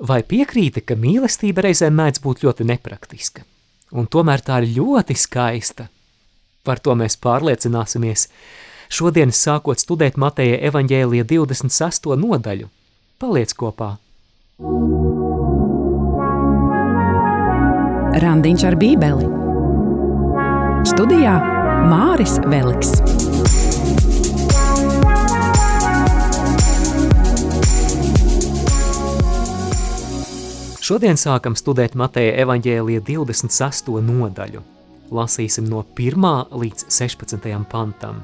Vai piekrīti, ka mīlestība reizēm mēdz būt ļoti nepraktiska, un tomēr tā ir ļoti skaista? Par to mēs pārliecināsimies šodien sākot studēt Mateja evaņģēlija 26. nodaļu. Paliec kopā! Randiņš ar bībeli Studijā Māris Veliks. Šodien sākam studēt Mateja evaņģēlija 26. nodaļu. Lasīsim no 1. līdz 16. pantam.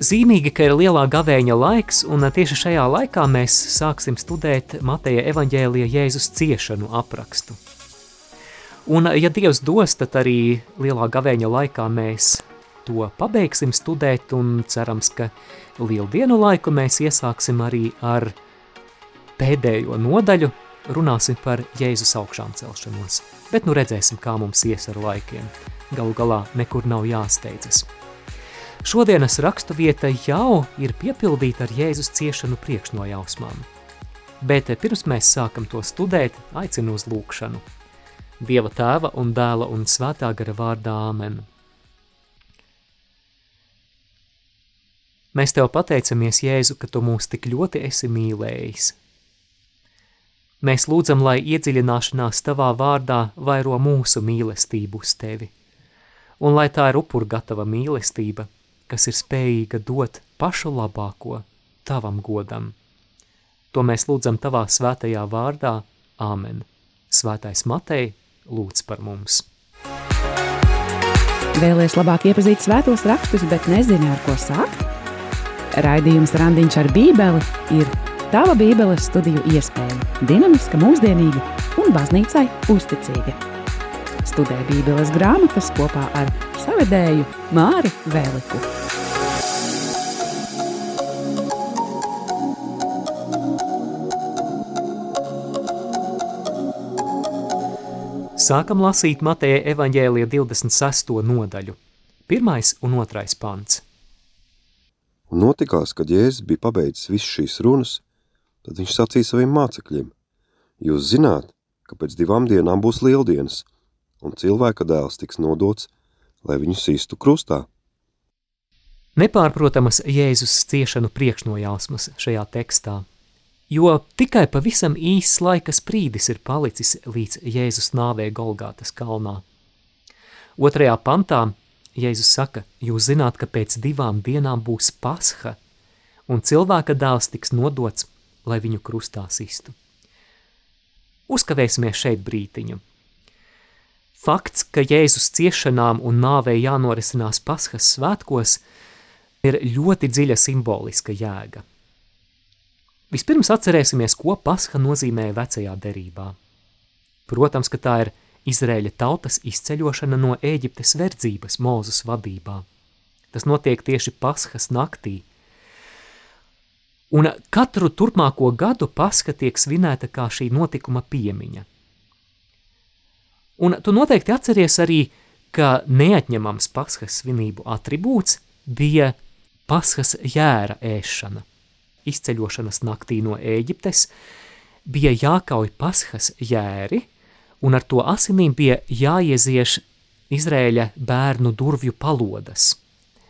Zīmīgi, ka ir lielā gavēņa laiks, un tieši šajā laikā mēs sāksim studēt Mateja evaņģēlija Jēzus ciešanu aprakstu. Un, ja Dievs dos, tad arī lielā gavēņa laikā mēs to pabeigsim studēt, un cerams, ka lieldienu laiku mēs iesāksim arī ar pēdējo nodaļu, runāsim par Jēzus augšām celšanos. Bet nu redzēsim, kā mums ies ar laikiem. Galu galā nekur nav jāsteidzas. Šodienas rakstu vieta jau ir piepildīta ar Jēzus ciešanu priekšnojausmām. Bet pirms mēs sākam to studēt, aicinu uz lūkšanu. Dieva tēva un dēla un svētā gara vārdā Āmen. Mēs tev pateicamies, Jēzu, ka tu mūs tik ļoti esi mīlējis – Mēs lūdzam, lai iedziļināšanās tavā vārdā vairo mūsu mīlestību uz tevi, un lai tā ir upurgatava mīlestība, kas ir spējīga dot pašu labāko tavam godam. To mēs lūdzam tavā svētajā vārdā, Āmen. Svētais Matei lūdz par mums. Vēlēs labāk iepazīt svētos rakstus, bet nezini, ar ko sākt? Raidījums Randiņš ar bībeli ir Tava Bībeles studiju iespēja - dinamiska, mūsdienīga un baznīcai uzticīga. Studē Bībeles grāmatas kopā ar savedēju Māri Vēliku. Sākam lasīt Mateja evaņģēlija 26. nodaļu, 1. un 2. pants. Un notikās, kad Jēzus bija pabeidzis visu šīs runas, Tad viņš sacīja saviem mācekļiem, jūs zināt, ka pēc divām dienām būs lieldienas, un cilvēka dēls tiks nodots, lai viņu sistu krustā. Nepārprotamas Jēzus ciešanu priekšnojausmas šajā tekstā, jo tikai pavisam īss laika sprīdis ir palicis līdz Jēzus nāvē Golgātas kalnā. Otrajā pantā Jēzus saka, jūs zināt, ka pēc divām dienām būs pasha, un cilvēka dēls tiks nodots, lai viņu krustā sistu. Uzkavēsimies šeit brītiņu. Fakts, ka Jēzus ciešanām un nāvei jānorisinās Paskas svētkos, ir ļoti dziļa simboliska jēga. Vispirms atcerēsimies, ko Pasha nozīmē vecajā derībā. Protams, ka tā ir Izrēļa tautas izceļošana no Ēģiptes verdzības Mūzes vadībā. Tas notiek tieši Paskas naktī, un katru turpmāko gadu Paska tiek svinēta kā šī notikuma piemiņa. Un tu noteikti atceries arī, ka neatņemams Paskas svinību atribūts bija Paskas jēra ēšana. Izceļošanas naktī no Ēģiptes bija jākauj Paskas jēri, un ar to asinīm bija jāiezieš Izrēļa bērnu durvju palodas,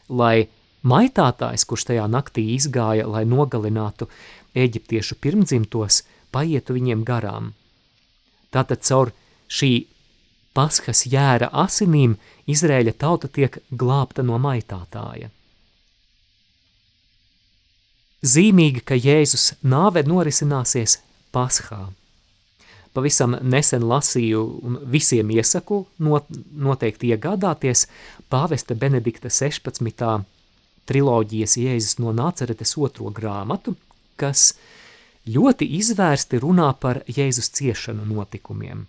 lai Maitātājs, kurš tajā naktī izgāja, lai nogalinātu eģiptiešu pirmdzimtos, paietu viņiem garām. Tātad caur šī paskas jēra asinīm Izrēļa tauta tiek glābta no maitātāja. Zīmīgi, ka Jēzus nāve norisināsies Paskā. Pavisam nesen lasīju un visiem iesaku not, noteikti iegādāties pāvesta Benedikta 16 triloģijas Jēzus no Nāceretes otro grāmatu, kas ļoti izvērsti runā par Jēzus ciešanu notikumiem.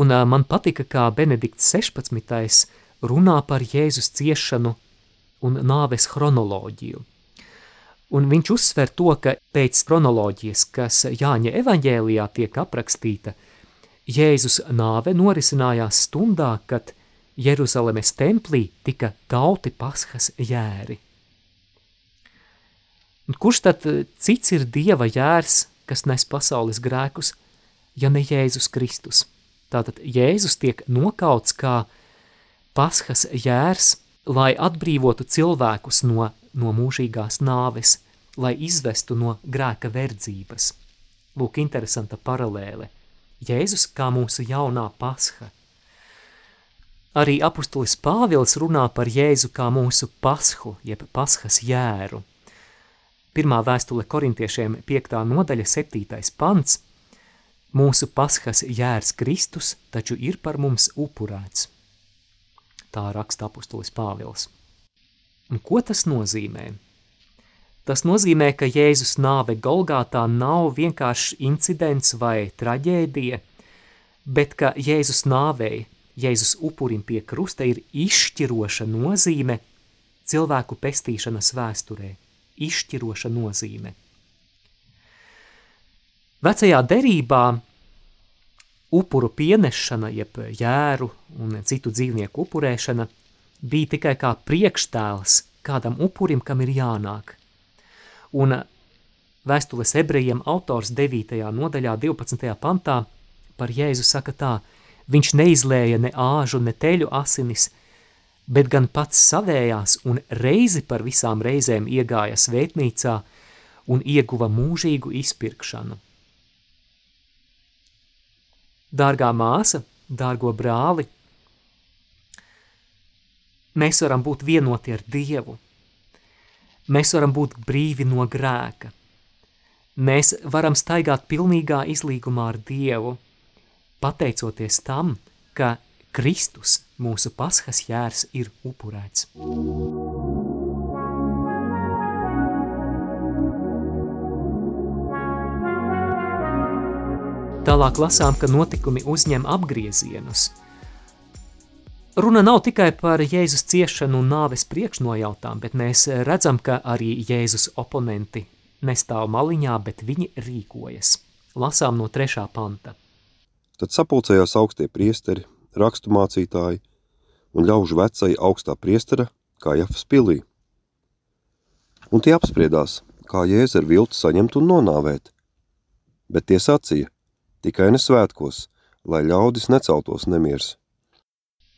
Un man patika, kā Benedikts 16. runā par Jēzus ciešanu un nāves chronoloģiju. Un viņš uzsver to, ka pēc chronoloģijas, kas Jāņa evaņģēlijā tiek aprakstīta, Jēzus nāve norisinājās stundā, kad Jeruzalemes templī tika gauti paskas jēri. Un kurš tad cits ir dieva jērs kas nes pasaules grēkus, ja ne Jēzus Kristus. Tātad Jēzus tiek nokauts kā paskas jērs, lai atbrīvotu cilvēkus no, no mūžīgās nāves, lai izvestu no grēka verdzības. Lūk, interesanta paralēle. Jēzus kā mūsu jaunā pasha. Arī apustulis Pāvils runā par Jēzu kā mūsu pashu, jeb pashas jēru. Pirmā vēstule korintiešiem 5. nodaļa 7. pants – Mūsu pashas jērs Kristus taču ir par mums upurēts. Tā raksta apustulis Pāvils. Un ko tas nozīmē? Tas nozīmē, ka Jēzus nāve Golgātā nav vienkārši incidents vai traģēdija, bet ka Jēzus nāvei, Jēzus upurim pie krusta ir izšķiroša nozīme cilvēku pestīšanas vēsturē. Izšķiroša nozīme. Vecajā derībā upuru pienešana, jeb jēru un citu dzīvnieku upurēšana bija tikai kā priekštēls kādam upurim, kam ir jānāk. Un vēstules ebrejiem autors 9. nodaļā 12. pantā par Jēzu saka tā, viņš neizlēja ne āžu, ne teļu asinis, bet gan pats savējās un reizi par visām reizēm iegāja svētnīcā un ieguva mūžīgu izpirkšanu. Dārgā māsa, dārgo brāli, mēs varam būt vienoti ar Dievu. Mēs varam būt brīvi no grēka. Mēs varam staigāt pilnīgā izlīgumā ar Dievu, pateicoties tam, ka Kristus, mūsu paskas jērs, ir upurēts. Tālāk lasām, ka notikumi uzņem apgriezienus. Runa nav tikai par Jēzus ciešanu un nāves priekšnojautām, bet mēs redzam, ka arī Jēzus oponenti nestāv maliņā, bet viņi rīkojas. Lasām no trešā panta. Tad sapulcējās augstie priesteri, rakstu mācītāji un ļaužu vecai augstā priestera, kā Jafas pilī. Un tie apspriedās, kā Jēzu ar viltu saņemt un nonāvēt. Bet tie sacīja, tikai ne svētkos, lai ļaudis neceltos nemirs.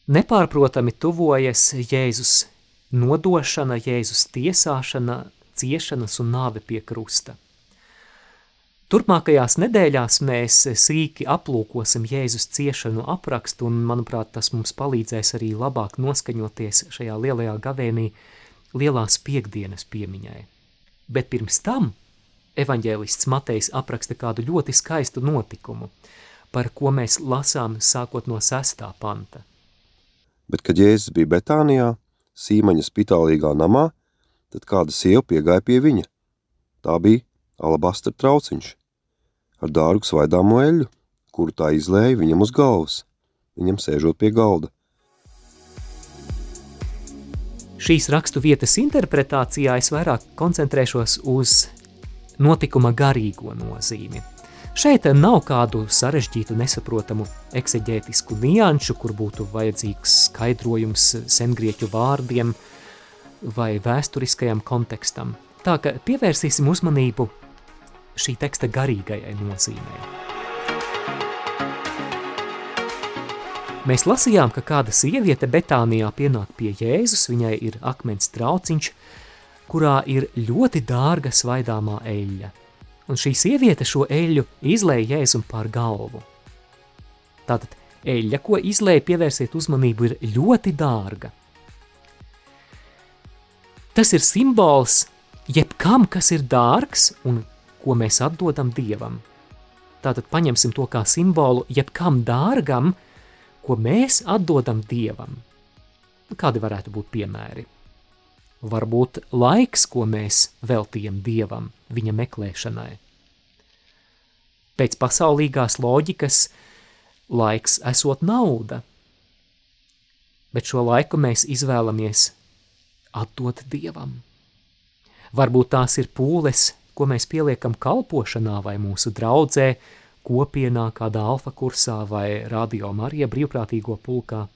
Nepārprotami tuvojas Jēzus nodošana, Jēzus tiesāšana, ciešanas un nāve pie krusta. Turpmākajās nedēļās mēs sīki aplūkosim Jēzus ciešanu aprakstu, un, manuprāt, tas mums palīdzēs arī labāk noskaņoties šajā lielajā gavēnī lielās piekdienas piemiņai. Bet pirms tam evaņģēlists Matejs apraksta kādu ļoti skaistu notikumu, par ko mēs lasām sākot no sestā panta. Bet, kad Jēzus bija Betānijā, Sīmaņa spitālīgā namā, tad kāda sieva piegāja pie viņa. Tā bija alabastra trauciņš ar dārgu svaidāmo eļu, kuru tā izlēja viņam uz galvas, viņam sēžot pie galda. Šīs rakstu vietas interpretācijā es vairāk koncentrēšos uz notikuma garīgo nozīmi. Šeit nav kādu sarežģītu, nesaprotamu ekseģētisku nianšu, kur būtu vajadzīgs skaidrojums sengrieķu vārdiem vai vēsturiskajam kontekstam. Tā ka pievērsīsim uzmanību šī teksta garīgajai nozīmei. Mēs lasījām, ka kāda sieviete Betānijā pienāk pie Jēzus, viņai ir akmens trauciņš, kurā ir ļoti dārga svaidāmā eļļa. Un šī sieviete šo eļļu izlēja Jēzum pār galvu. Tātad eļļa, ko izlēja pievērsiet uzmanību, ir ļoti dārga. Tas ir simbols jebkam, kas ir dārgs un ko mēs atdodam Dievam. Tātad paņemsim to kā simbolu jebkam dārgam, ko mēs atdodam Dievam. Kādi varētu būt piemēri? varbūt laiks, ko mēs veltījam Dievam viņa meklēšanai. Pēc pasaulīgās loģikas laiks esot nauda, bet šo laiku mēs izvēlamies atdot Dievam. Varbūt tās ir pūles, ko mēs pieliekam kalpošanā vai mūsu draudzē, kopienā, kādā alfa kursā vai radio Marija brīvprātīgo pulkā.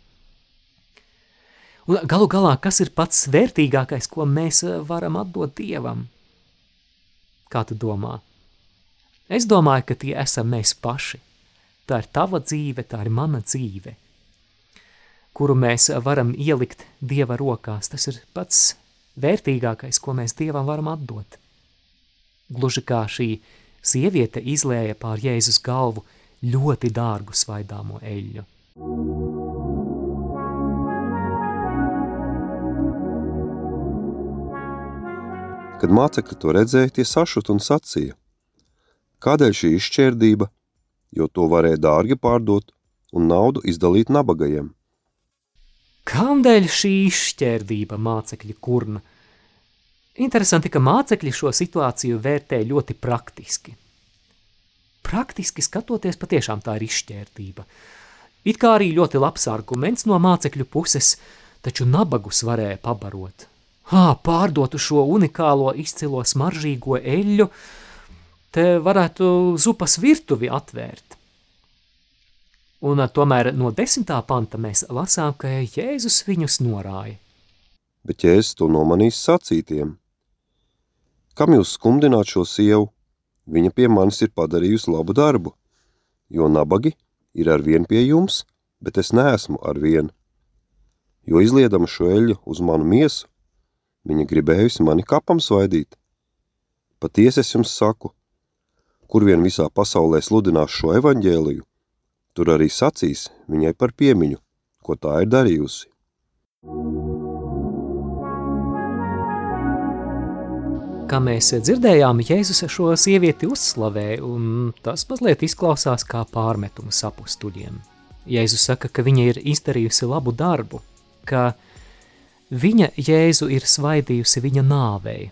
Un galu galā, kas ir pats vērtīgākais, ko mēs eh, varam atdot Dievam? Kā tu domā? Es domāju, ka tie esam mēs paši. Tā ir tava dzīve, tā ir mana dzīve, kuru mēs varam ielikt Dieva rokās. Tas ir pats vērtīgākais, ko mēs Dievam varam atdot. Gluži kā šī sieviete izlēja pār Jēzus galvu ļoti dārgu svaidāmo eļļu. Kad mācekļi to redzēja, tie sašut un sacīja. Kādēļ šī izšķērdība, jo to varēja dārgi pārdot un naudu izdalīt nabagajiem? Kādēļ šī izšķērdība mācekļi kurna? Interesanti, ka mācekļi šo situāciju vērtē ļoti praktiski. Praktiski skatoties, patiešām tā ir izšķērdība. It kā arī ļoti labs arguments no mācekļu puses, taču nabagus varēja pabarot – Hā, pārdotu šo unikālo, izcilo smaržīgo eļļu, te varētu zupas virtuvi atvērt. Un tomēr no desmitā panta mēs lasām, ka Jēzus viņus norāja. Bet Jēzus to nomanīs sacītiem. Kam jūs skumdināt šo sievu? Viņa pie manis ir padarījusi labu darbu, jo nabagi ir ar vien pie jums, bet es neesmu ar vienu. Jo izliedama šo eļu uz manu miesu, Viņa gribējusi mani kapam svaidīt. Patiesi es jums saku, kur vien visā pasaulē sludinās šo evaņģēliju, tur arī sacīs viņai par piemiņu, ko tā ir darījusi. Kā mēs dzirdējām, Jēzus šo sievieti uzslavē, un tas mazliet izklausās kā pārmetumu sapustuļiem. Jēzus saka, ka viņa ir izdarījusi labu darbu, ka viņa Jēzu ir svaidījusi viņa nāvei.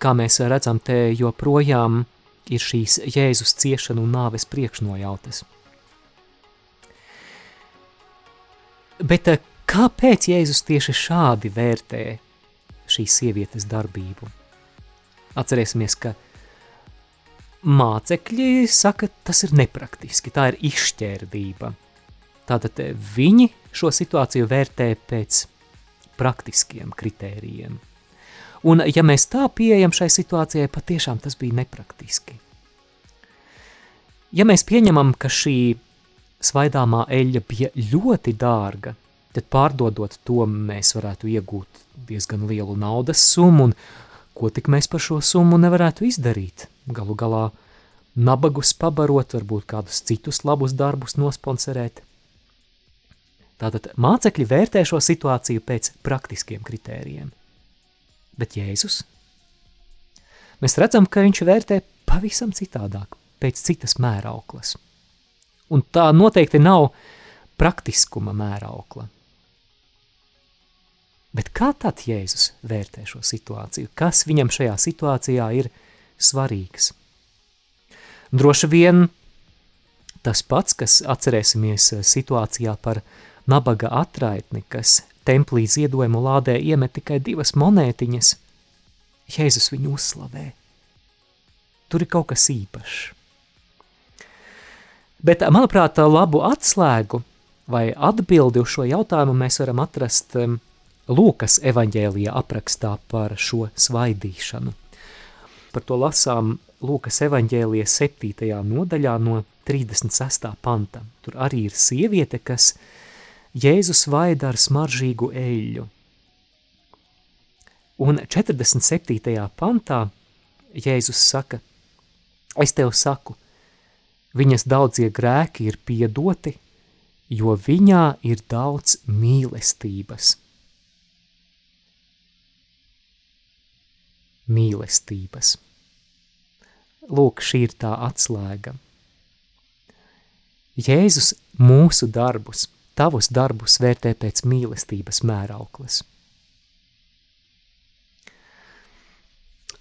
Kā mēs redzam, te joprojām ir šīs Jēzus ciešanu un nāves priekšnojautas. Bet eh, kāpēc Jēzus tieši šādi vērtē šīs sievietes darbību? Atcerēsimies, ka mācekļi saka, tas ir nepraktiski, tā ir izšķērdība – Tātad eh, viņi šo situāciju vērtē pēc praktiskiem kritērijiem. Un ja mēs tā pieejam šai situācijai, patiešām tas bija nepraktiski. Ja mēs pieņemam, ka šī svaidāmā eļļa bija ļoti dārga, tad pārdodot to mēs varētu iegūt diezgan lielu naudas summu, un ko tik mēs par šo summu nevarētu izdarīt. Galu galā nabagus pabarot, varbūt kādus citus labus darbus nosponsorēt. Tātad mācekļi vērtē šo situāciju pēc praktiskiem kritērijiem. Bet Jēzus? Mēs redzam, ka viņš vērtē pavisam citādāk, pēc citas mērauklas. Un tā noteikti nav praktiskuma mēraukla. Bet kā tad Jēzus vērtē šo situāciju? Kas viņam šajā situācijā ir svarīgs? Droši vien tas pats, kas atcerēsimies situācijā par nabaga atraitni, kas templī ziedojumu lādē iemet tikai divas monētiņas, Jēzus viņu uzslavē. Tur ir kaut kas īpašs. Bet, manuprāt, labu atslēgu vai atbildi uz šo jautājumu mēs varam atrast um, Lūkas evaņģēlijā aprakstā par šo svaidīšanu. Par to lasām Lūkas evaņģēlija 7. nodaļā no 36. panta. Tur arī ir sieviete, kas Jēzus vaida ar smaržīgu eļļu. Un 47. pantā Jēzus saka, es tev saku, viņas daudzie grēki ir piedoti, jo viņā ir daudz mīlestības. Mīlestības. Lūk, šī ir tā atslēga. Jēzus mūsu darbus tavus darbus vērtē pēc mīlestības mērauklas.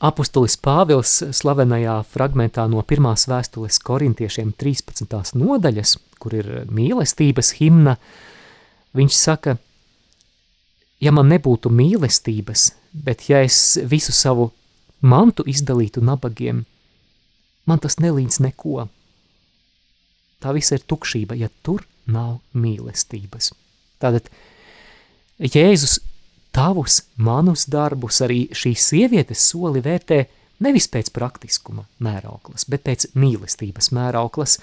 Apostolis Pāvils slavenajā fragmentā no pirmās vēstules korintiešiem 13. nodaļas, kur ir mīlestības himna, viņš saka, ja man nebūtu mīlestības, bet ja es visu savu mantu izdalītu nabagiem, man tas nelīdz neko. Tā visa ir tukšība, ja tur nav mīlestības. Tātad Jēzus tavus, manus darbus, arī šīs sievietes soli vērtē Nevis pēc praktiskuma mērauklas, bet pēc mīlestības mērauklas.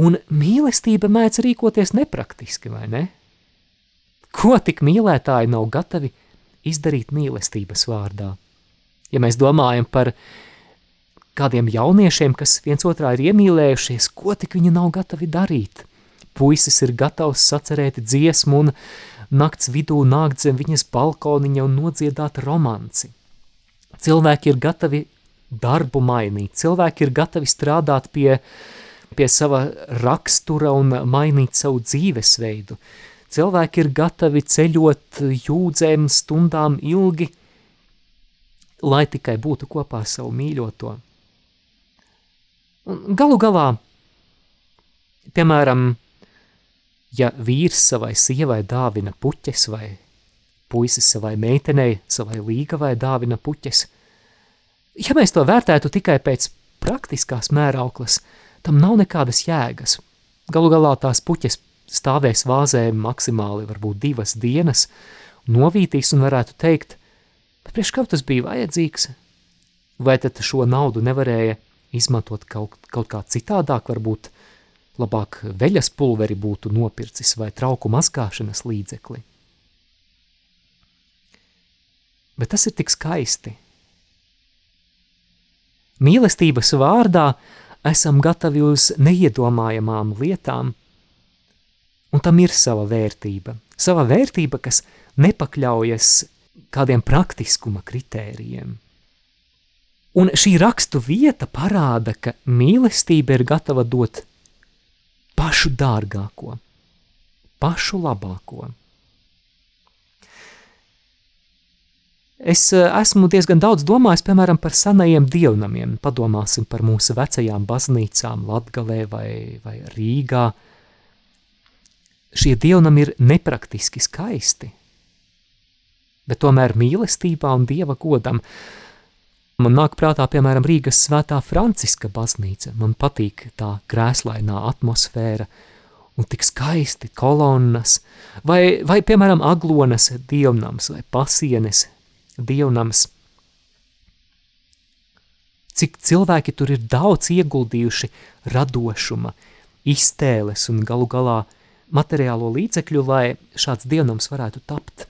Un mīlestība mēdz rīkoties nepraktiski, vai ne? Ko tik mīlētāji nav gatavi izdarīt mīlestības vārdā? Ja mēs domājam par kādiem jauniešiem, kas viens otrā ir iemīlējušies, ko tik viņi nav gatavi darīt? Puisis ir gatavs sacerēt dziesmu un nakts vidū nākt zem viņas balkoniņa un nodziedāt romanci. Cilvēki ir gatavi darbu mainīt, cilvēki ir gatavi strādāt pie, pie sava rakstura un mainīt savu dzīvesveidu. Cilvēki ir gatavi ceļot jūdzēm stundām ilgi, lai tikai būtu kopā ar savu mīļoto. Un galu galā, piemēram, ja vīrs savai sievai dāvina puķes vai puisis savai meitenei, savai līgavai dāvina puķes. Ja mēs to vērtētu tikai pēc praktiskās mērauklas, tam nav nekādas jēgas. Galu galā tās puķes stāvēs vāzē maksimāli varbūt divas dienas, novītīs un varētu teikt, bet priekš kam tas bija vajadzīgs? Vai tad šo naudu nevarēja izmantot kaut, kaut kā citādāk, varbūt labāk veļas pulveri būtu nopircis vai trauku mazgāšanas līdzekli? bet tas ir tik skaisti. Mīlestības vārdā esam gatavi uz neiedomājamām lietām, un tam ir sava vērtība. Sava vērtība, kas nepakļaujas kādiem praktiskuma kritērijiem. Un šī rakstu vieta parāda, ka mīlestība ir gatava dot pašu dārgāko, pašu labāko. Es eh, esmu diezgan daudz domājis, piemēram, par senajiem dievnamiem. Padomāsim par mūsu vecajām baznīcām Latgalē vai, vai Rīgā. Šie dievnami ir nepraktiski skaisti, bet tomēr mīlestībā un dieva godam. Man nāk prātā, piemēram, Rīgas svētā Franciska baznīca. Man patīk tā krēslainā atmosfēra un tik skaisti kolonnas, vai, vai piemēram, aglonas dievnams vai pasienes dievnams. Cik cilvēki tur ir daudz ieguldījuši radošuma, iztēles un galu galā materiālo līdzekļu, lai šāds dievnams varētu tapt.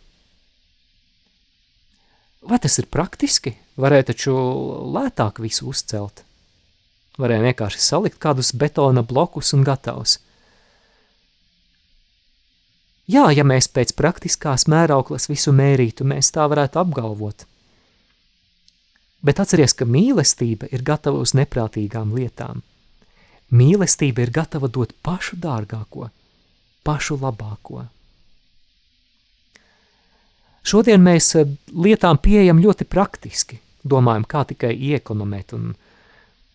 Vai tas ir praktiski? Varēja taču lētāk visu uzcelt. Varēja vienkārši salikt kādus betona blokus un gatavs. Jā, ja mēs pēc praktiskās mērauklas visu mērītu, mēs tā varētu apgalvot. Bet atceries, ka mīlestība ir gatava uz neprātīgām lietām. Mīlestība ir gatava dot pašu dārgāko, pašu labāko. Šodien mēs eh, lietām pieejam ļoti praktiski, domājam, kā tikai iekonomēt, un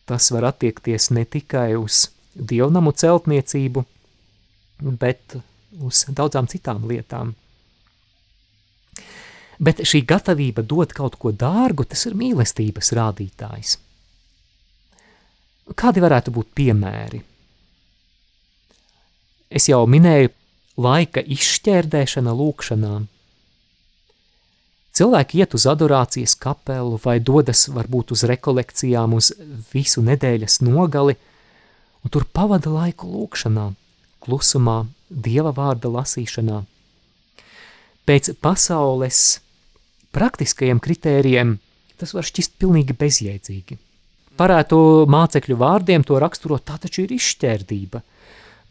tas var attiekties ne tikai uz dievnamu celtniecību, bet uz daudzām citām lietām. Bet šī gatavība dot kaut ko dārgu, tas ir mīlestības rādītājs. Kādi varētu būt piemēri? Es jau minēju laika izšķērdēšana lūkšanām. Cilvēki iet uz adorācijas kapelu vai dodas varbūt uz rekolekcijām uz visu nedēļas nogali, un tur pavada laiku lūkšanām, klusumā, dieva vārda lasīšanā. Pēc pasaules praktiskajiem kritērijiem tas var šķist pilnīgi bezjēdzīgi. Parētu mācekļu vārdiem to raksturot, tā taču ir izšķērdība.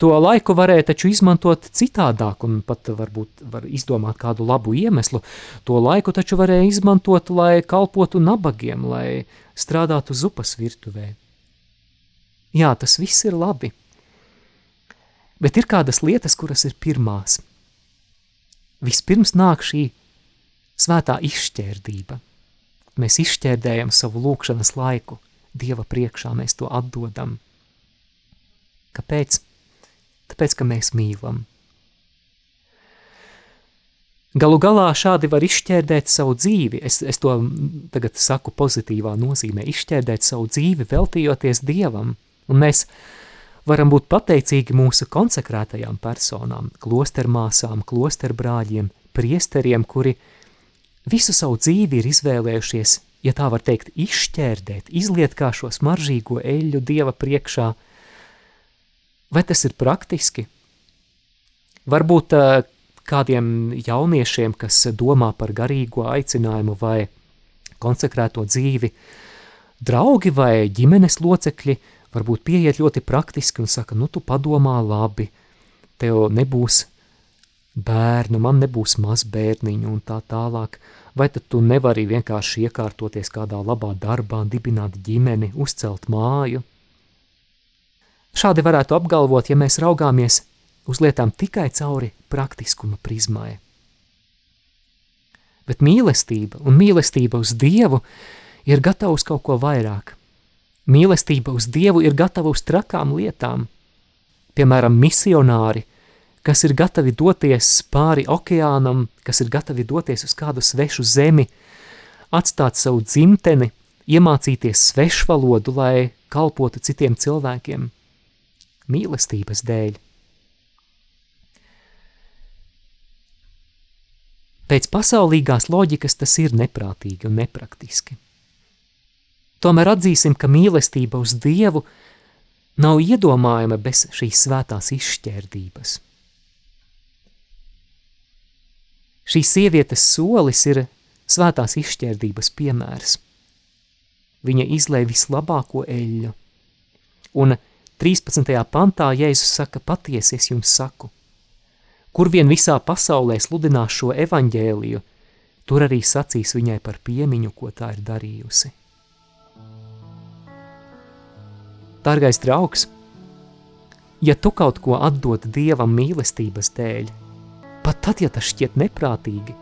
To laiku varēja taču izmantot citādāk un pat varbūt var izdomāt kādu labu iemeslu. To laiku taču varēja izmantot, lai kalpotu nabagiem, lai strādātu zupas virtuvē. Jā, tas viss ir labi – Bet ir kādas lietas, kuras ir pirmās. Vispirms nāk šī svētā izšķērdība. Mēs izšķērdējam savu lūkšanas laiku, Dieva priekšā mēs to atdodam. Kāpēc? Tāpēc, ka mēs mīlam. Galu galā šādi var izšķērdēt savu dzīvi. Es, es to tagad saku pozitīvā nozīmē. Izšķērdēt savu dzīvi, veltījoties Dievam. Un mēs varam būt pateicīgi mūsu konsekrētajām personām, klostermāsām, klosterbrāļiem, priesteriem, kuri visu savu dzīvi ir izvēlējušies ja tā var teikt, izšķērdēt, izliet kā šo smaržīgo eļļu Dieva priekšā, vai tas ir praktiski? Varbūt kādiem jauniešiem, kas domā par garīgo aicinājumu vai konsekrēto dzīvi, draugi vai ģimenes locekļi varbūt pieiet ļoti praktiski un saka, nu tu padomā labi, tev nebūs bērnu, man nebūs maz bērniņu un tā tālāk, vai tad tu nevari vienkārši iekārtoties kādā labā darbā, dibināt ģimeni, uzcelt māju? Šādi varētu apgalvot, ja mēs raugāmies uz lietām tikai cauri praktiskuma prizmai. Bet mīlestība un mīlestība uz Dievu ir gatava uz kaut ko vairāk. Mīlestība uz Dievu ir gatava uz trakām lietām. Piemēram, misionāri, kas ir gatavi doties pāri okeānam, kas ir gatavi doties uz kādu svešu zemi, atstāt savu dzimteni, iemācīties svešvalodu, lai kalpotu citiem cilvēkiem. Mīlestības dēļ. Pēc pasaulīgās loģikas tas ir neprātīgi un nepraktiski. Tomēr atzīsim, ka mīlestība uz Dievu nav iedomājama bez šīs svētās izšķērdības. Šīs sievietes solis ir svētās izšķērdības piemērs. Viņa izlēja vislabāko eļļu, un 13. pantā Jēzus saka, patiesi es jums saku – Kur vien visā pasaulē sludinās šo evaņģēliju, tur arī sacīs viņai par piemiņu, ko tā ir darījusi. Dārgais draugs, ja tu kaut ko atdod Dievam mīlestības dēļ, pat tad, ja tas šķiet neprātīgi,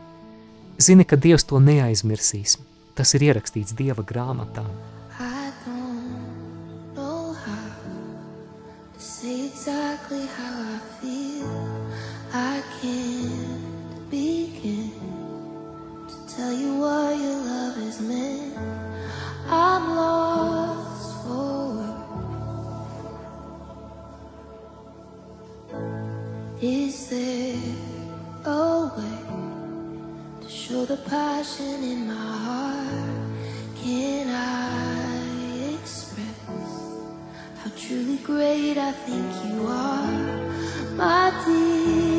zini, ka Dievs to neaizmirsīs. Tas ir ierakstīts Dieva grāmatā. Passion in my heart? Can I express how truly great I think you are, my dear?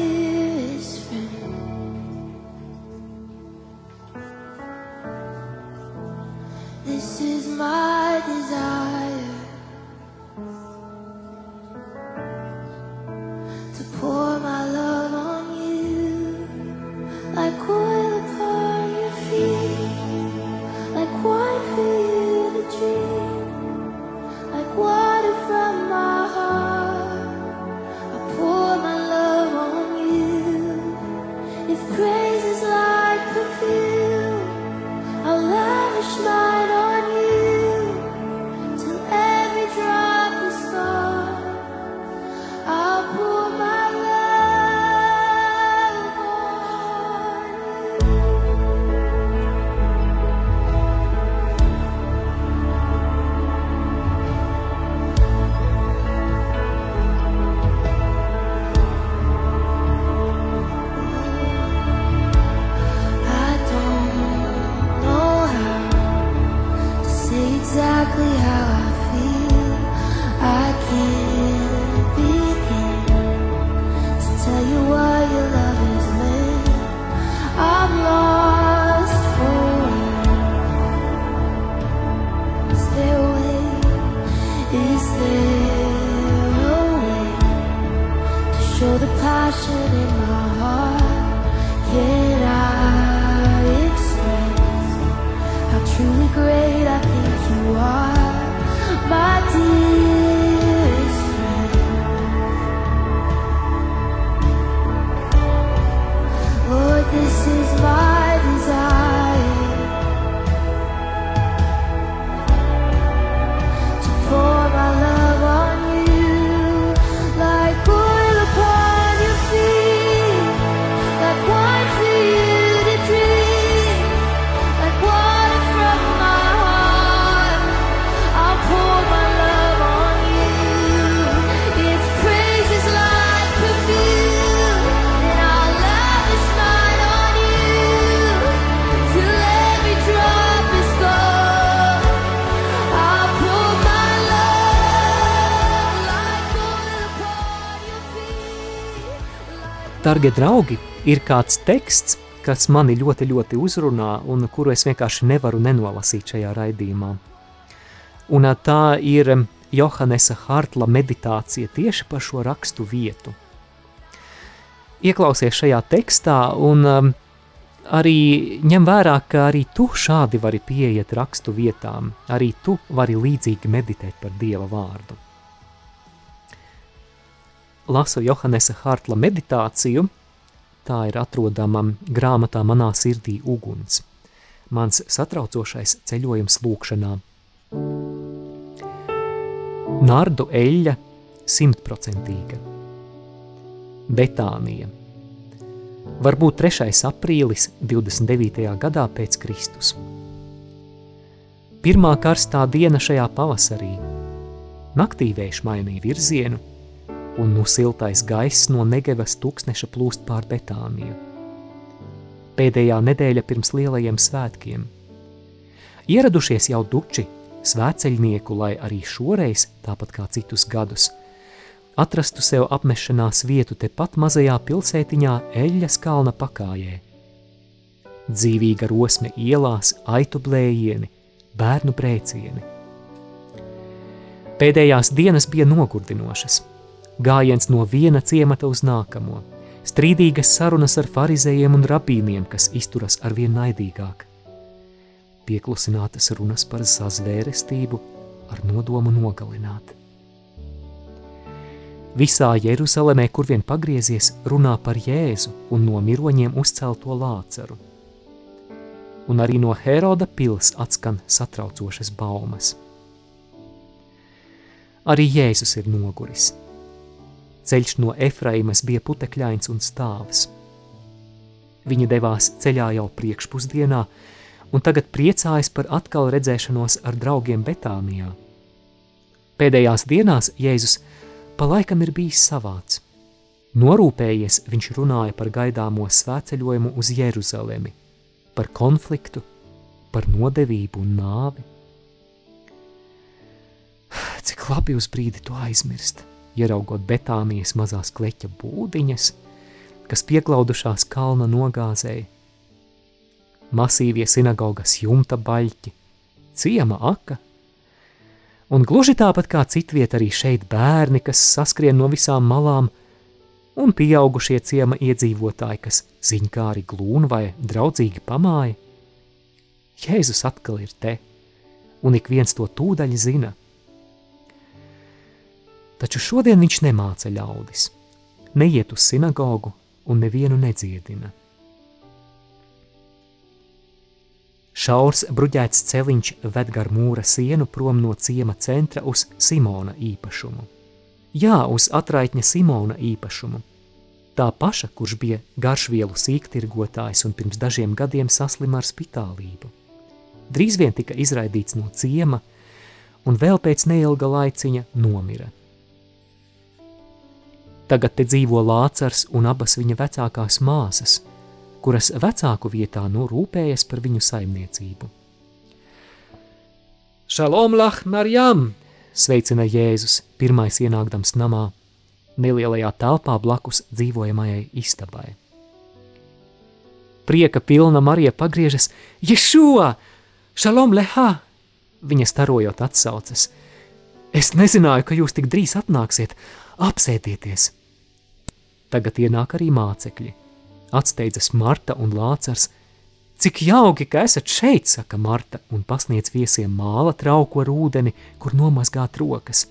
Dargie draugi, ir kāds teksts, kas mani ļoti, ļoti uzrunā un kuru es vienkārši nevaru nenolasīt šajā raidījumā. Un tā ir Johannesa Hartla meditācija tieši par šo rakstu vietu. Ieklausies šajā tekstā un um, arī ņem vērā, ka arī tu šādi vari pieiet rakstu vietām, arī tu vari līdzīgi meditēt par Dieva vārdu. Lasu Johannesa Hartla meditāciju – Tā ir atrodama grāmatā Manā sirdī uguns. Mans satraucošais ceļojums lūkšanā. Nardu eļļa simtprocentīga. Betānija. Varbūt 3. aprīlis 29. gadā pēc Kristus. Pirmā karstā diena šajā pavasarī. Naktī vējš mainīja virzienu – un nu siltais gaiss no Negevas tūkstneša plūst pār Betāniju. Pēdējā nedēļa pirms lielajiem svētkiem. Ieradušies jau duči, svēceļnieku, lai arī šoreiz, tāpat kā citus gadus, atrastu sev apmešanās vietu tepat mazajā pilsētiņā Eļas kalna pakājē. Dzīvīga rosme ielās, aitu blējieni, bērnu brēcieni. Pēdējās dienas bija nogurdinošas – gājiens no viena ciemata uz nākamo, strīdīgas sarunas ar farizējiem un rabīniem, kas izturas arvien naidīgāk. Pieklusinātas runas par sazvērestību ar nodomu nogalināt. Visā Jeruzalemē, kur vien pagriezies, runā par Jēzu un no miroņiem uzcelto lāceru. Un arī no Heroda pils atskan satraucošas baumas. Arī Jēzus ir noguris – Ceļš no Efraimas bija putekļains un stāvs. Viņa devās ceļā jau priekšpusdienā, un tagad priecājas par atkal redzēšanos ar draugiem Betānijā. Pēdējās dienās Jēzus pa laikam ir bijis savāds. Norūpējies viņš runāja par gaidāmo svētceļojumu uz Jeruzalemi, par konfliktu, par nodevību un nāvi. Cik labi uz brīdi to aizmirst! Ieraugot Betānijas mazās kleķa būdiņas, kas pieklaudušās kalna nogāzēji. Masīvie sinagogas jumta baļķi, ciema aka, un gluži tāpat kā citviet arī šeit bērni, kas saskrien no visām malām, un pieaugušie ciema iedzīvotāji, kas ziņkāri glūn vai draudzīgi pamāja. Jēzus atkal ir te, un ik viens to tūdaļ zina – Taču šodien viņš nemāca ļaudis, neiet uz sinagogu un nevienu nedziedina. Šaurs bruģēts celiņš ved gar mūra sienu prom no ciema centra uz Simona īpašumu. Jā, uz atraitņa Simona īpašumu. Tā paša, kurš bija garšvielu sīktirgotājs un pirms dažiem gadiem saslima ar spitālību. Drīz vien tika izraidīts no ciema un vēl pēc neilga laiciņa nomira – Tagad te dzīvo Lācars un abas viņa vecākās māsas, kuras vecāku vietā nu rūpējas par viņu saimniecību. Šalom lah Marjam! sveicina Jēzus, pirmais ienākdams namā, nelielajā telpā blakus dzīvojamajai istabai. Prieka pilna Marija pagriežas, Ješua! Šalom lehā! Viņa starojot atsaucas. Es nezināju, ka jūs tik drīz atnāksiet, apsēdieties! Tagad ienāk arī mācekļi. Atsteidzas Marta un Lācars. Cik jauki, ka esat šeit, saka Marta, un pasniedz viesiem māla trauku ar ūdeni, kur nomazgāt rokas.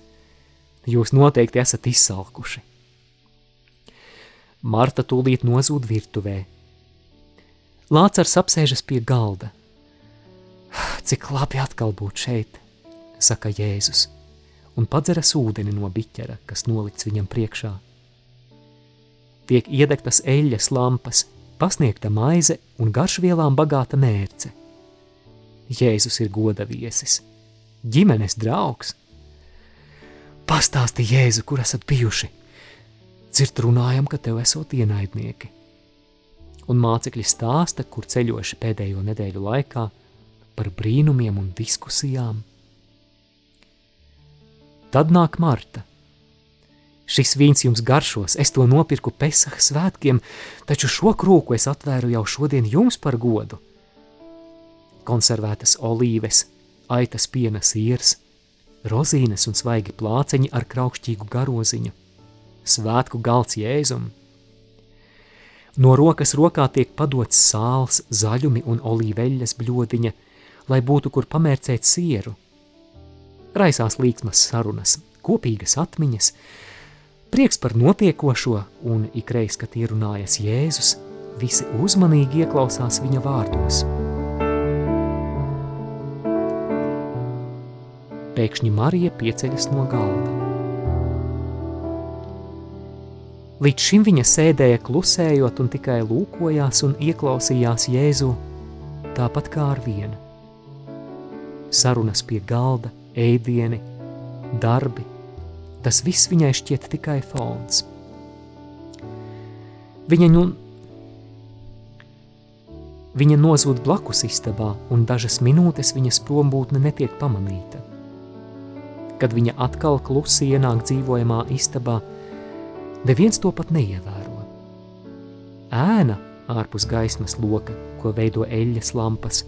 Jūs noteikti esat izsalkuši. Marta tūlīt nozūd virtuvē. Lācars apsēžas pie galda. Cik labi atkal būt šeit, saka Jēzus, un padzeras ūdeni no biķera, kas nolikts viņam priekšā tiek iedegtas eļļas lampas, pasniegta maize un garšvielām bagāta mērce. Jēzus ir goda viesis, ģimenes draugs. Pastāsti Jēzu, kur esat bijuši. Dzird runājam, ka tev esot ienaidnieki. Un mācekļi stāsta, kur ceļoši pēdējo nedēļu laikā par brīnumiem un diskusijām. Tad nāk Marta – Šis vīns jums garšos, es to nopirku Pesaha svētkiem, taču šo krūku es atvēru jau šodien jums par godu. Konservētas olīves, aitas piena siers, rozīnes un svaigi plāceņi ar kraukšķīgu garoziņu, svētku galds jēzumu. No rokas rokā tiek padots sāls, zaļumi un olīveļas bļodiņa, lai būtu kur pamērcēt sieru. Raisās līksmas sarunas, kopīgas atmiņas, prieks par notiekošo, un ikreiz, kad ierunājas Jēzus, visi uzmanīgi ieklausās viņa vārdos. Pēkšņi Marija pieceļas no galda. Līdz šim viņa sēdēja klusējot un tikai lūkojās un ieklausījās Jēzu, tāpat kā ar vienu. Sarunas pie galda, ēdieni, darbi, tas viss viņai šķiet tikai fons. Viņa, nu, viņa nozūd blakus istabā, un dažas minūtes viņas prombūtne netiek pamanīta. Kad viņa atkal klusi ienāk dzīvojamā istabā, Neviens to pat neievēro. Ēna ārpus gaismas loka, ko veido eļļas lampas.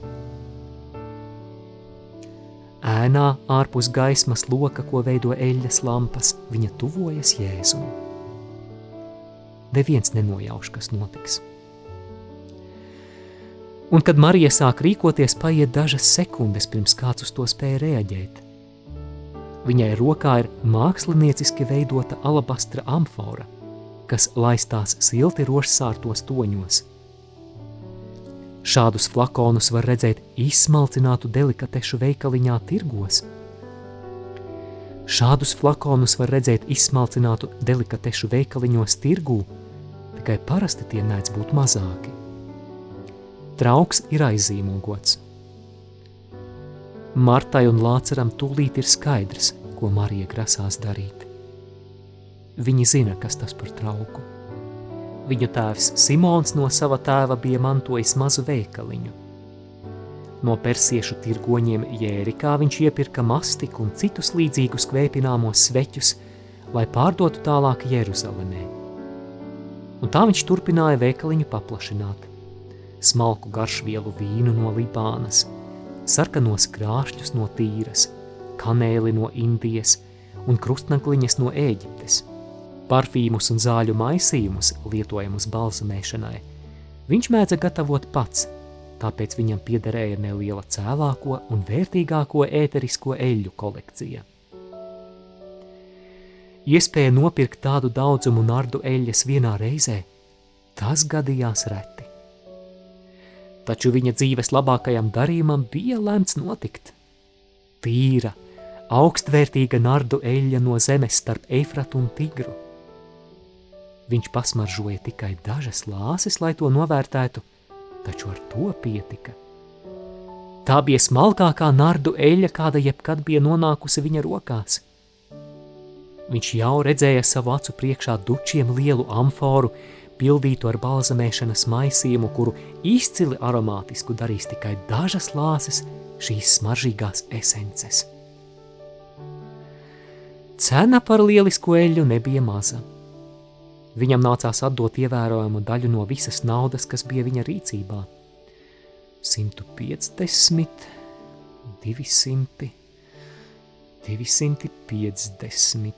Ēnā ārpus gaismas loka, ko veido eļļas lampas, viņa tuvojas Jēzum. Neviens nenojauš, kas notiks. Un kad Marija sāk rīkoties, paiet dažas sekundes, pirms kāds uz to spēja reaģēt. Viņai rokā ir mākslinieciski veidota alabastra amfora, kas laistās silti rožsārtos toņos. Šādus flakonus var redzēt izsmalcinātu delikatešu veikaliņā tirgos. Šādus flakonus var redzēt izsmalcinātu delikatešu veikaliņos tirgū, tikai parasti tie mēdz būt mazāki. Trauks ir aizīmogots. Martai un Lāceram tūlīt ir skaidrs, ko Marija grasās darīt. Viņi zina, kas tas par trauku. Viņu tēvs Simons no sava tēva bija mantojis mazu veikaliņu. No persiešu tirgoņiem Jērikā viņš iepirka mastiku un citus līdzīgus kvēpināmos sveķus, lai pārdotu tālāk Jeruzalemē. Un tā viņš turpināja veikaliņu paplašināt. Smalku garšvielu vīnu no Libānas – sarkanos krāšņus no tīras, kanēli no Indijas un krustnakliņas no Ēģiptes, parfīmus un zāļu maisījumus lietojamus balzamēšanai. Viņš mēdza gatavot pats, tāpēc viņam piederēja neliela cēlāko un vērtīgāko ēterisko eļļu kolekcija. Iespēja nopirkt tādu daudzumu nardu eļļas vienā reizē, tas gadījās reti taču viņa dzīves labākajam darījumam bija lemts notikt. Tīra, augstvērtīga nardu eļļa no zemes starp Eifratu un Tigru. Viņš pasmaržoja tikai dažas lāses, lai to novērtētu, taču ar to pietika. Tā bija smalkākā nardu eļļa, kāda jebkad bija nonākusi viņa rokās. Viņš jau redzēja savu acu priekšā dučiem lielu amforu, pildītu ar balzamēšanas maisījumu, kuru izcili aromātisku darīs tikai dažas lāses šīs smaržīgās esences. Cena par lielisko eļļu nebija maza. Viņam nācās atdot ievērojamu daļu no visas naudas, kas bija viņa rīcībā. 150, 200, 250,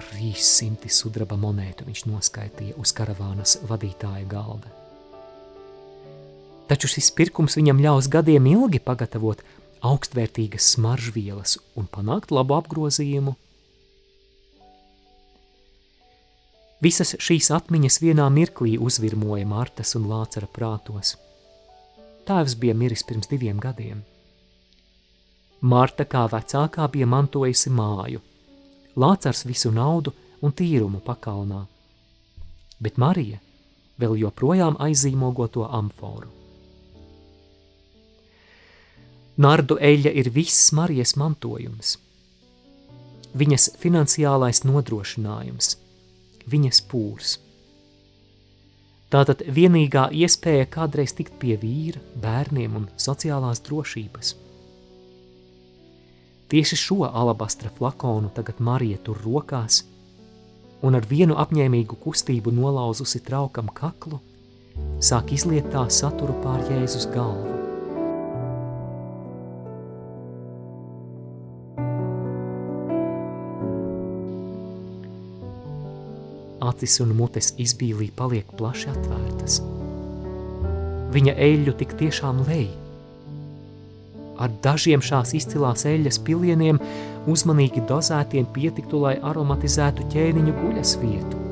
300 sudraba monētu viņš noskaitīja uz karavānas vadītāja galda. Taču šis pirkums viņam ļaus gadiem ilgi pagatavot augstvērtīgas smaržvielas un panākt labu apgrozījumu. Visas šīs atmiņas vienā mirklī uzvirmoja Martas un Lācara prātos. Tēvs bija miris pirms diviem gadiem. Marta kā vecākā bija mantojusi māju, Lācars visu naudu un tīrumu pakalnā, bet Marija vēl joprojām aizīmogo to amforu. Nardu eļļa ir viss Marijas mantojums, viņas finansiālais nodrošinājums, viņas pūrs. Tātad vienīgā iespēja kādreiz tikt pie vīra, bērniem un sociālās drošības – Tieši šo alabastra flakonu tagad Marija tur rokās, un ar vienu apņēmīgu kustību nolauzusi traukam kaklu, sāk izliet tā saturu pār Jēzus galvu. Acis un mutes izbīlī paliek plaši atvērtas. Viņa eļļu tik tiešām lej. Ar dažiem šās izcilās eļļas pilieniem uzmanīgi dozētiem pietiktu, lai aromatizētu ķēniņu guļas vietu.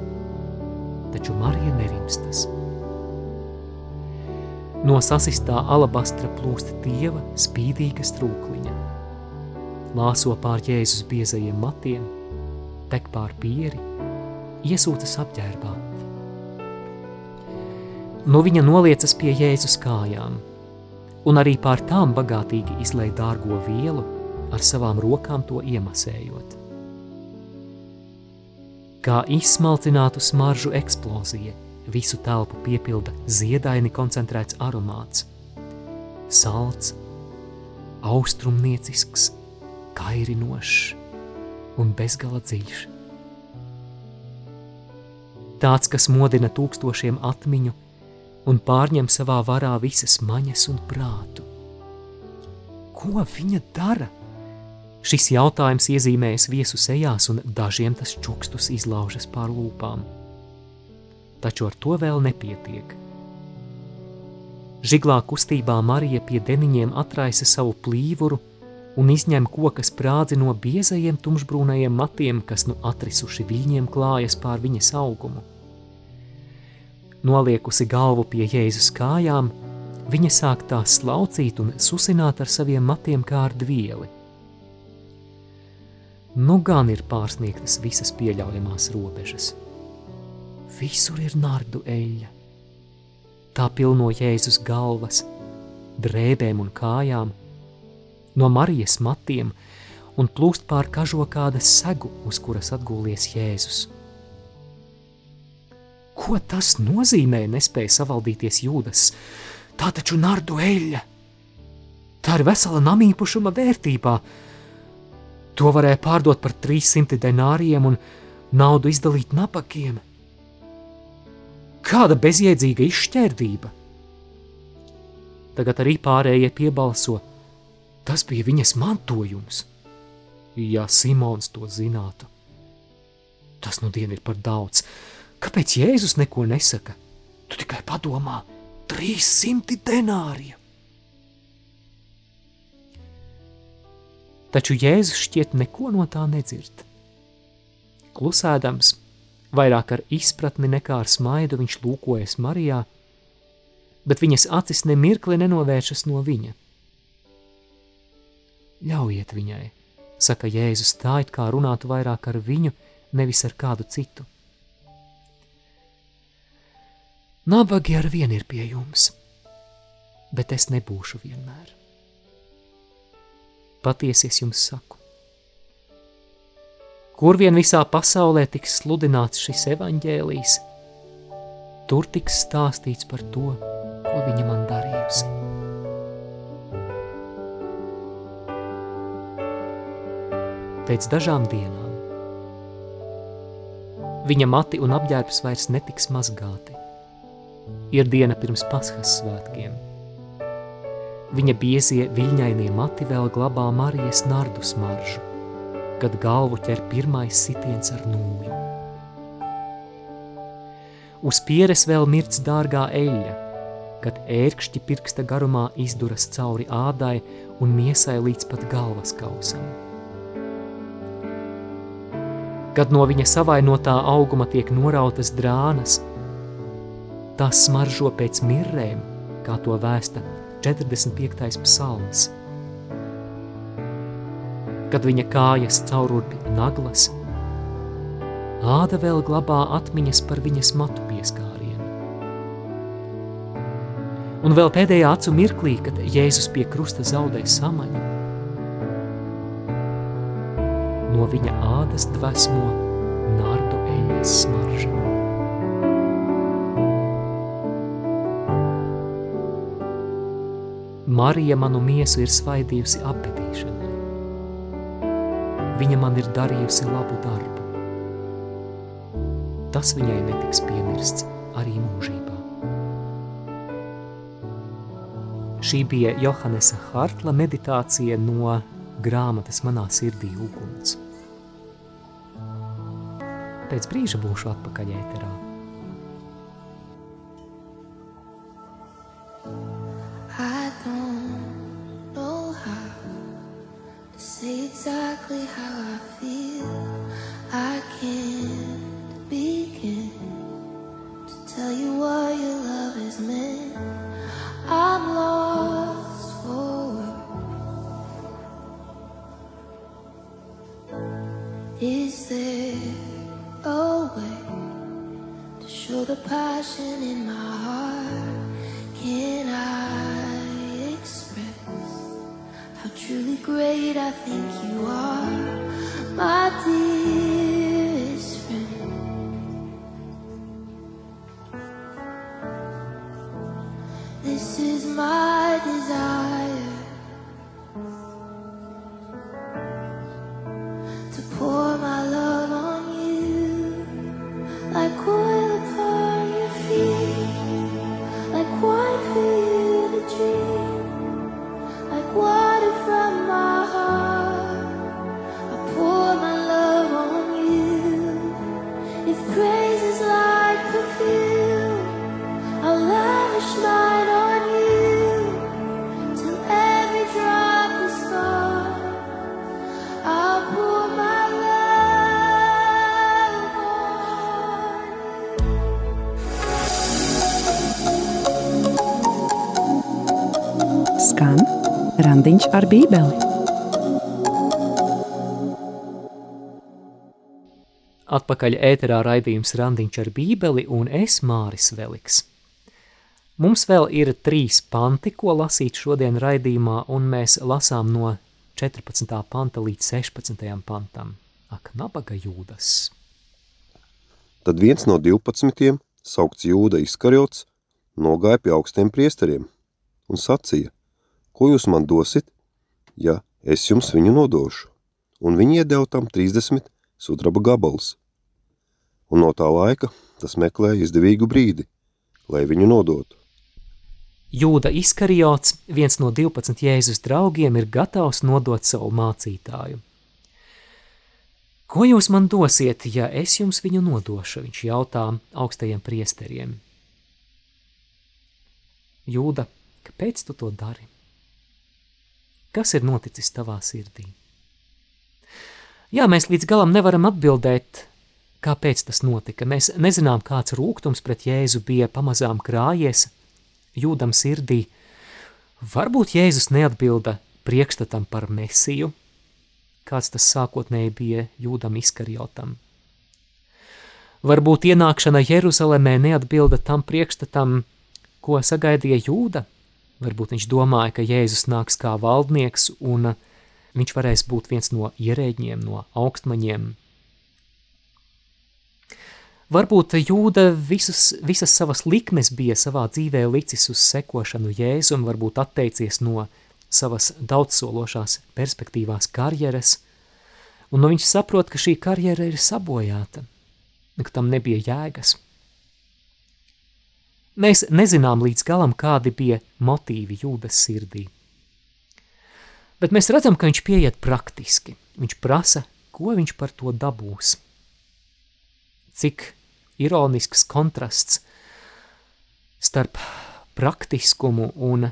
Taču Marija nerimstas. No sasistā alabastra plūst tieva spīdīga strūkliņa. Lāso pār Jēzus biezajiem matiem, tek pār pieri, iesūcas apģērbā. No viņa noliecas pie Jēzus kājām, un arī pār tām bagātīgi izlai dārgo vielu, ar savām rokām to iemasējot. Kā izsmalcinātu smaržu eksplozija, visu telpu piepilda ziedaini koncentrēts aromāts. Salds, austrumniecisks, kairinošs un bezgala dziļš. Tāds, kas modina tūkstošiem atmiņu un pārņem savā varā visas maņas un prātu. Ko viņa dara? Šis jautājums iezīmējas viesu sejās, un dažiem tas čukstus izlaužas pār lūpām. Taču ar to vēl nepietiek. Žiglā kustībā Marija pie deniņiem atraisa savu plīvuru un izņem koka sprādzi no biezajiem tumšbrūnajiem matiem, kas nu atrisuši viļņiem klājas pār viņas augumu. Noliekusi galvu pie Jēzus kājām, viņa sāk tās slaucīt un susināt ar saviem matiem kā ar dvieli nu gan ir pārsniegtas visas pieļaujamās robežas. Visur ir nardu eļļa. Tā pilno Jēzus galvas, drēbēm un kājām, no Marijas matiem un plūst pār kažo kāda segu, uz kuras atgūlies Jēzus. Ko tas nozīmē, nespēja savaldīties jūdas? Tā taču nardu eļļa! Tā ir vesela namīpušuma vērtībā, To varēja pārdot par 300 denāriem un naudu izdalīt nabakiem. Kāda bezjēdzīga izšķērdība! Tagad arī pārējie piebalso. Tas bija viņas mantojums. Ja Simons to zinātu, tas nu dien ir par daudz. Kāpēc Jēzus neko nesaka? Tu tikai padomā, 300 denāriem! taču Jēzus šķiet neko no tā nedzird. Klusēdams, vairāk ar izpratni nekā ar smaidu viņš lūkojas Marijā, bet viņas acis nemirkli nenovēršas no viņa. Ļaujiet viņai, saka Jēzus tā, it kā runātu vairāk ar viņu, nevis ar kādu citu. Nabagi ar vienu ir pie jums, bet es nebūšu vienmēr. Patiesi es jums saku. Kur vien visā pasaulē tiks sludināts šis evaņģēlijs, tur tiks stāstīts par to, ko viņa man darījusi. Pēc dažām dienām viņa mati un apģērbs vairs netiks mazgāti. Ir diena pirms Paskas svētkiem – Viņa biezie viļņainie mati vēl glabā Marijas nardu smaržu, kad galvu ķer pirmais sitiens ar nūju. Uz pieres vēl mirts dārgā eļļa, kad ērkšķi pirksta garumā izduras cauri ādai un miesai līdz pat galvas kausam. Kad no viņa savainotā auguma tiek norautas drānas, tās smaržo pēc mirrēm, kā to vēsta 45. psalms. Kad viņa kājas caururbi naglas, āda vēl glabā atmiņas par viņas matu pieskārienu. Un vēl pēdējā acu mirklī, kad Jēzus pie krusta zaudē samaņu, no viņa ādas dvesmo nardu eļas smarža. Marija manu miesu ir svaidījusi apbedīšanai. Viņa man ir darījusi labu darbu. tas viņai netiks piemirsts arī mūžībā. Šī bija Johannesa Hartla meditācija no grāmatas Manā sirdī uguns. Pēc brīža būšu atpakaļ ēterā. A way to show the passion in my heart? Can I express how truly great I think you are, my dearest randiņš ar bībeli. Atpakaļ ēterā raidījums Randiņš ar bībeli un es Māris Veliks. Mums vēl ir trīs panti, ko lasīt šodien raidījumā, un mēs lasām no 14. panta līdz 16. pantam. Ak, nabaga jūdas! Tad viens no divpadsmitiem, saukts Jūda Iskarjots, nogāja pie augstiem priesteriem un sacīja, ko jūs man dosit, ja es jums viņu nodošu? Un viņi iedeva tam 30 sudraba gabalus. Un no tā laika tas meklēja izdevīgu brīdi, lai viņu nodotu. Jūda Iskariots, viens no 12 Jēzus draugiem, ir gatavs nodot savu mācītāju. Ko jūs man dosiet, ja es jums viņu nodošu? Viņš jautā augstajiem priesteriem. Jūda, kāpēc tu to dari? Kas ir noticis tavā sirdī? Jā, mēs līdz galam nevaram atbildēt, kāpēc tas notika. Mēs nezinām, kāds rūkums pret Jēzu bija pamazām krājies jūdam sirdī. Varbūt Jēzus neatbilda priekšstatam par mesiju, kāds tas sākotnēji bija jūdam izkarjotam. Varbūt ienākšana Jeruzalemē neatbilda tam priekšstatam, ko sagaidīja jūda. Varbūt viņš domāja, ka Jēzus nāks kā valdnieks un viņš varēs būt viens no ierēģiem, no augstmaņiem. Varbūt jūda visus, visas savas likmes bija savā dzīvē licis uz sekošanu Jēzu un varbūt atteicies no savas daudzsološās perspektīvās karjeras, un nu viņš saprot, ka šī karjera ir sabojāta, ka tam nebija jēgas. Mēs nezinām līdz galam, kādi bija motīvi jūdas sirdī. Bet mēs redzam, ka viņš pieiet praktiski. Viņš prasa, ko viņš par to dabūs. Cik ironisks kontrasts starp praktiskumu un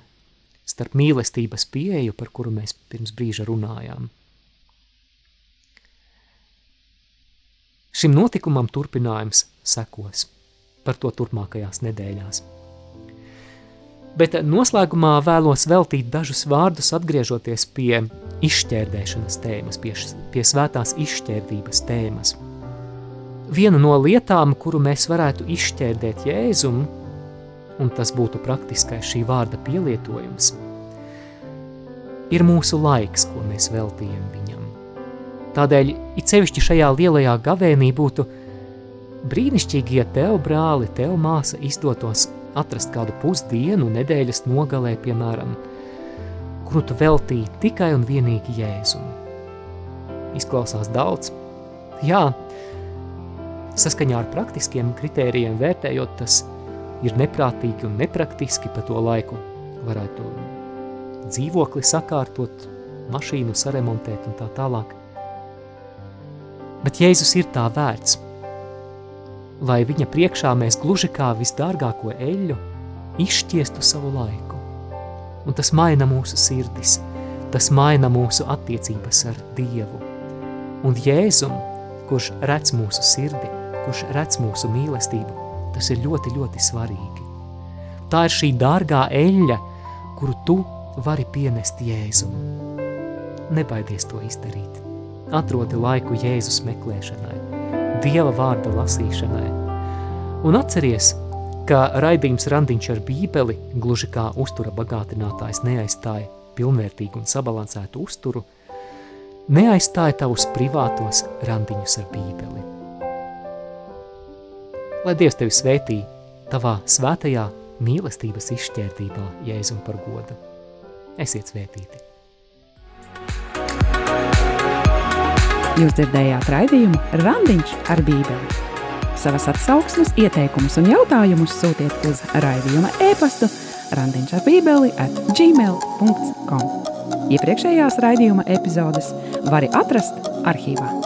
starp mīlestības pieeju, par kuru mēs pirms brīža runājām. Šim notikumam turpinājums sekos par to turpmākajās nedēļās. Bet noslēgumā vēlos veltīt dažus vārdus atgriežoties pie izšķērdēšanas tēmas, pie, pie svētās izšķērdības tēmas. Viena no lietām, kuru mēs varētu izšķērdēt Jēzumu, un tas būtu praktiskais šī vārda pielietojums, ir mūsu laiks, ko mēs veltījam viņam. Tādēļ, it sevišķi šajā lielajā gavēnī būtu brīnišķīgi, ja tev, brāli, tev māsa izdotos atrast kādu pusdienu nedēļas nogalē, piemēram, kuru tu veltīji tikai un vienīgi Jēzumu. Izklausās daudz. Jā, saskaņā ar praktiskiem kritērijiem vērtējot, tas ir neprātīgi un nepraktiski pa to laiku. Varētu dzīvokli sakārtot, mašīnu saremontēt un tā tālāk. Bet Jēzus ir tā vērts, lai viņa priekšā mēs gluži kā visdārgāko eļļu izšķiestu savu laiku. Un tas maina mūsu sirdis, tas maina mūsu attiecības ar Dievu. Un Jēzum, kurš redz mūsu sirdi, kurš redz mūsu mīlestību, tas ir ļoti, ļoti svarīgi. Tā ir šī dārgā eļļa, kuru tu vari pienest Jēzum. Nebaidies to izdarīt. Atrodi laiku Jēzus meklēšanai, Dieva vārda lasīšanai. Un atceries, ka raidījums randiņš ar bībeli, gluži kā uztura bagātinātājs neaizstāja pilnvērtīgu un sabalansētu uzturu, neaizstāja tavus privātos randiņus ar bībeli. Lai Dievs tevi svētī tavā svētajā mīlestības izšķērdībā Jēzum par godu. Esiet svētīti! Jūs dzirdējāt raidījumu Randiņš ar Bībeli. Savas atsauksmes, ieteikumus un jautājumus sūtiet uz raidījuma e-pastu randiņš ar bībeli at gmail.com. Iepriekšējās raidījuma epizodes var atrast arhīvā.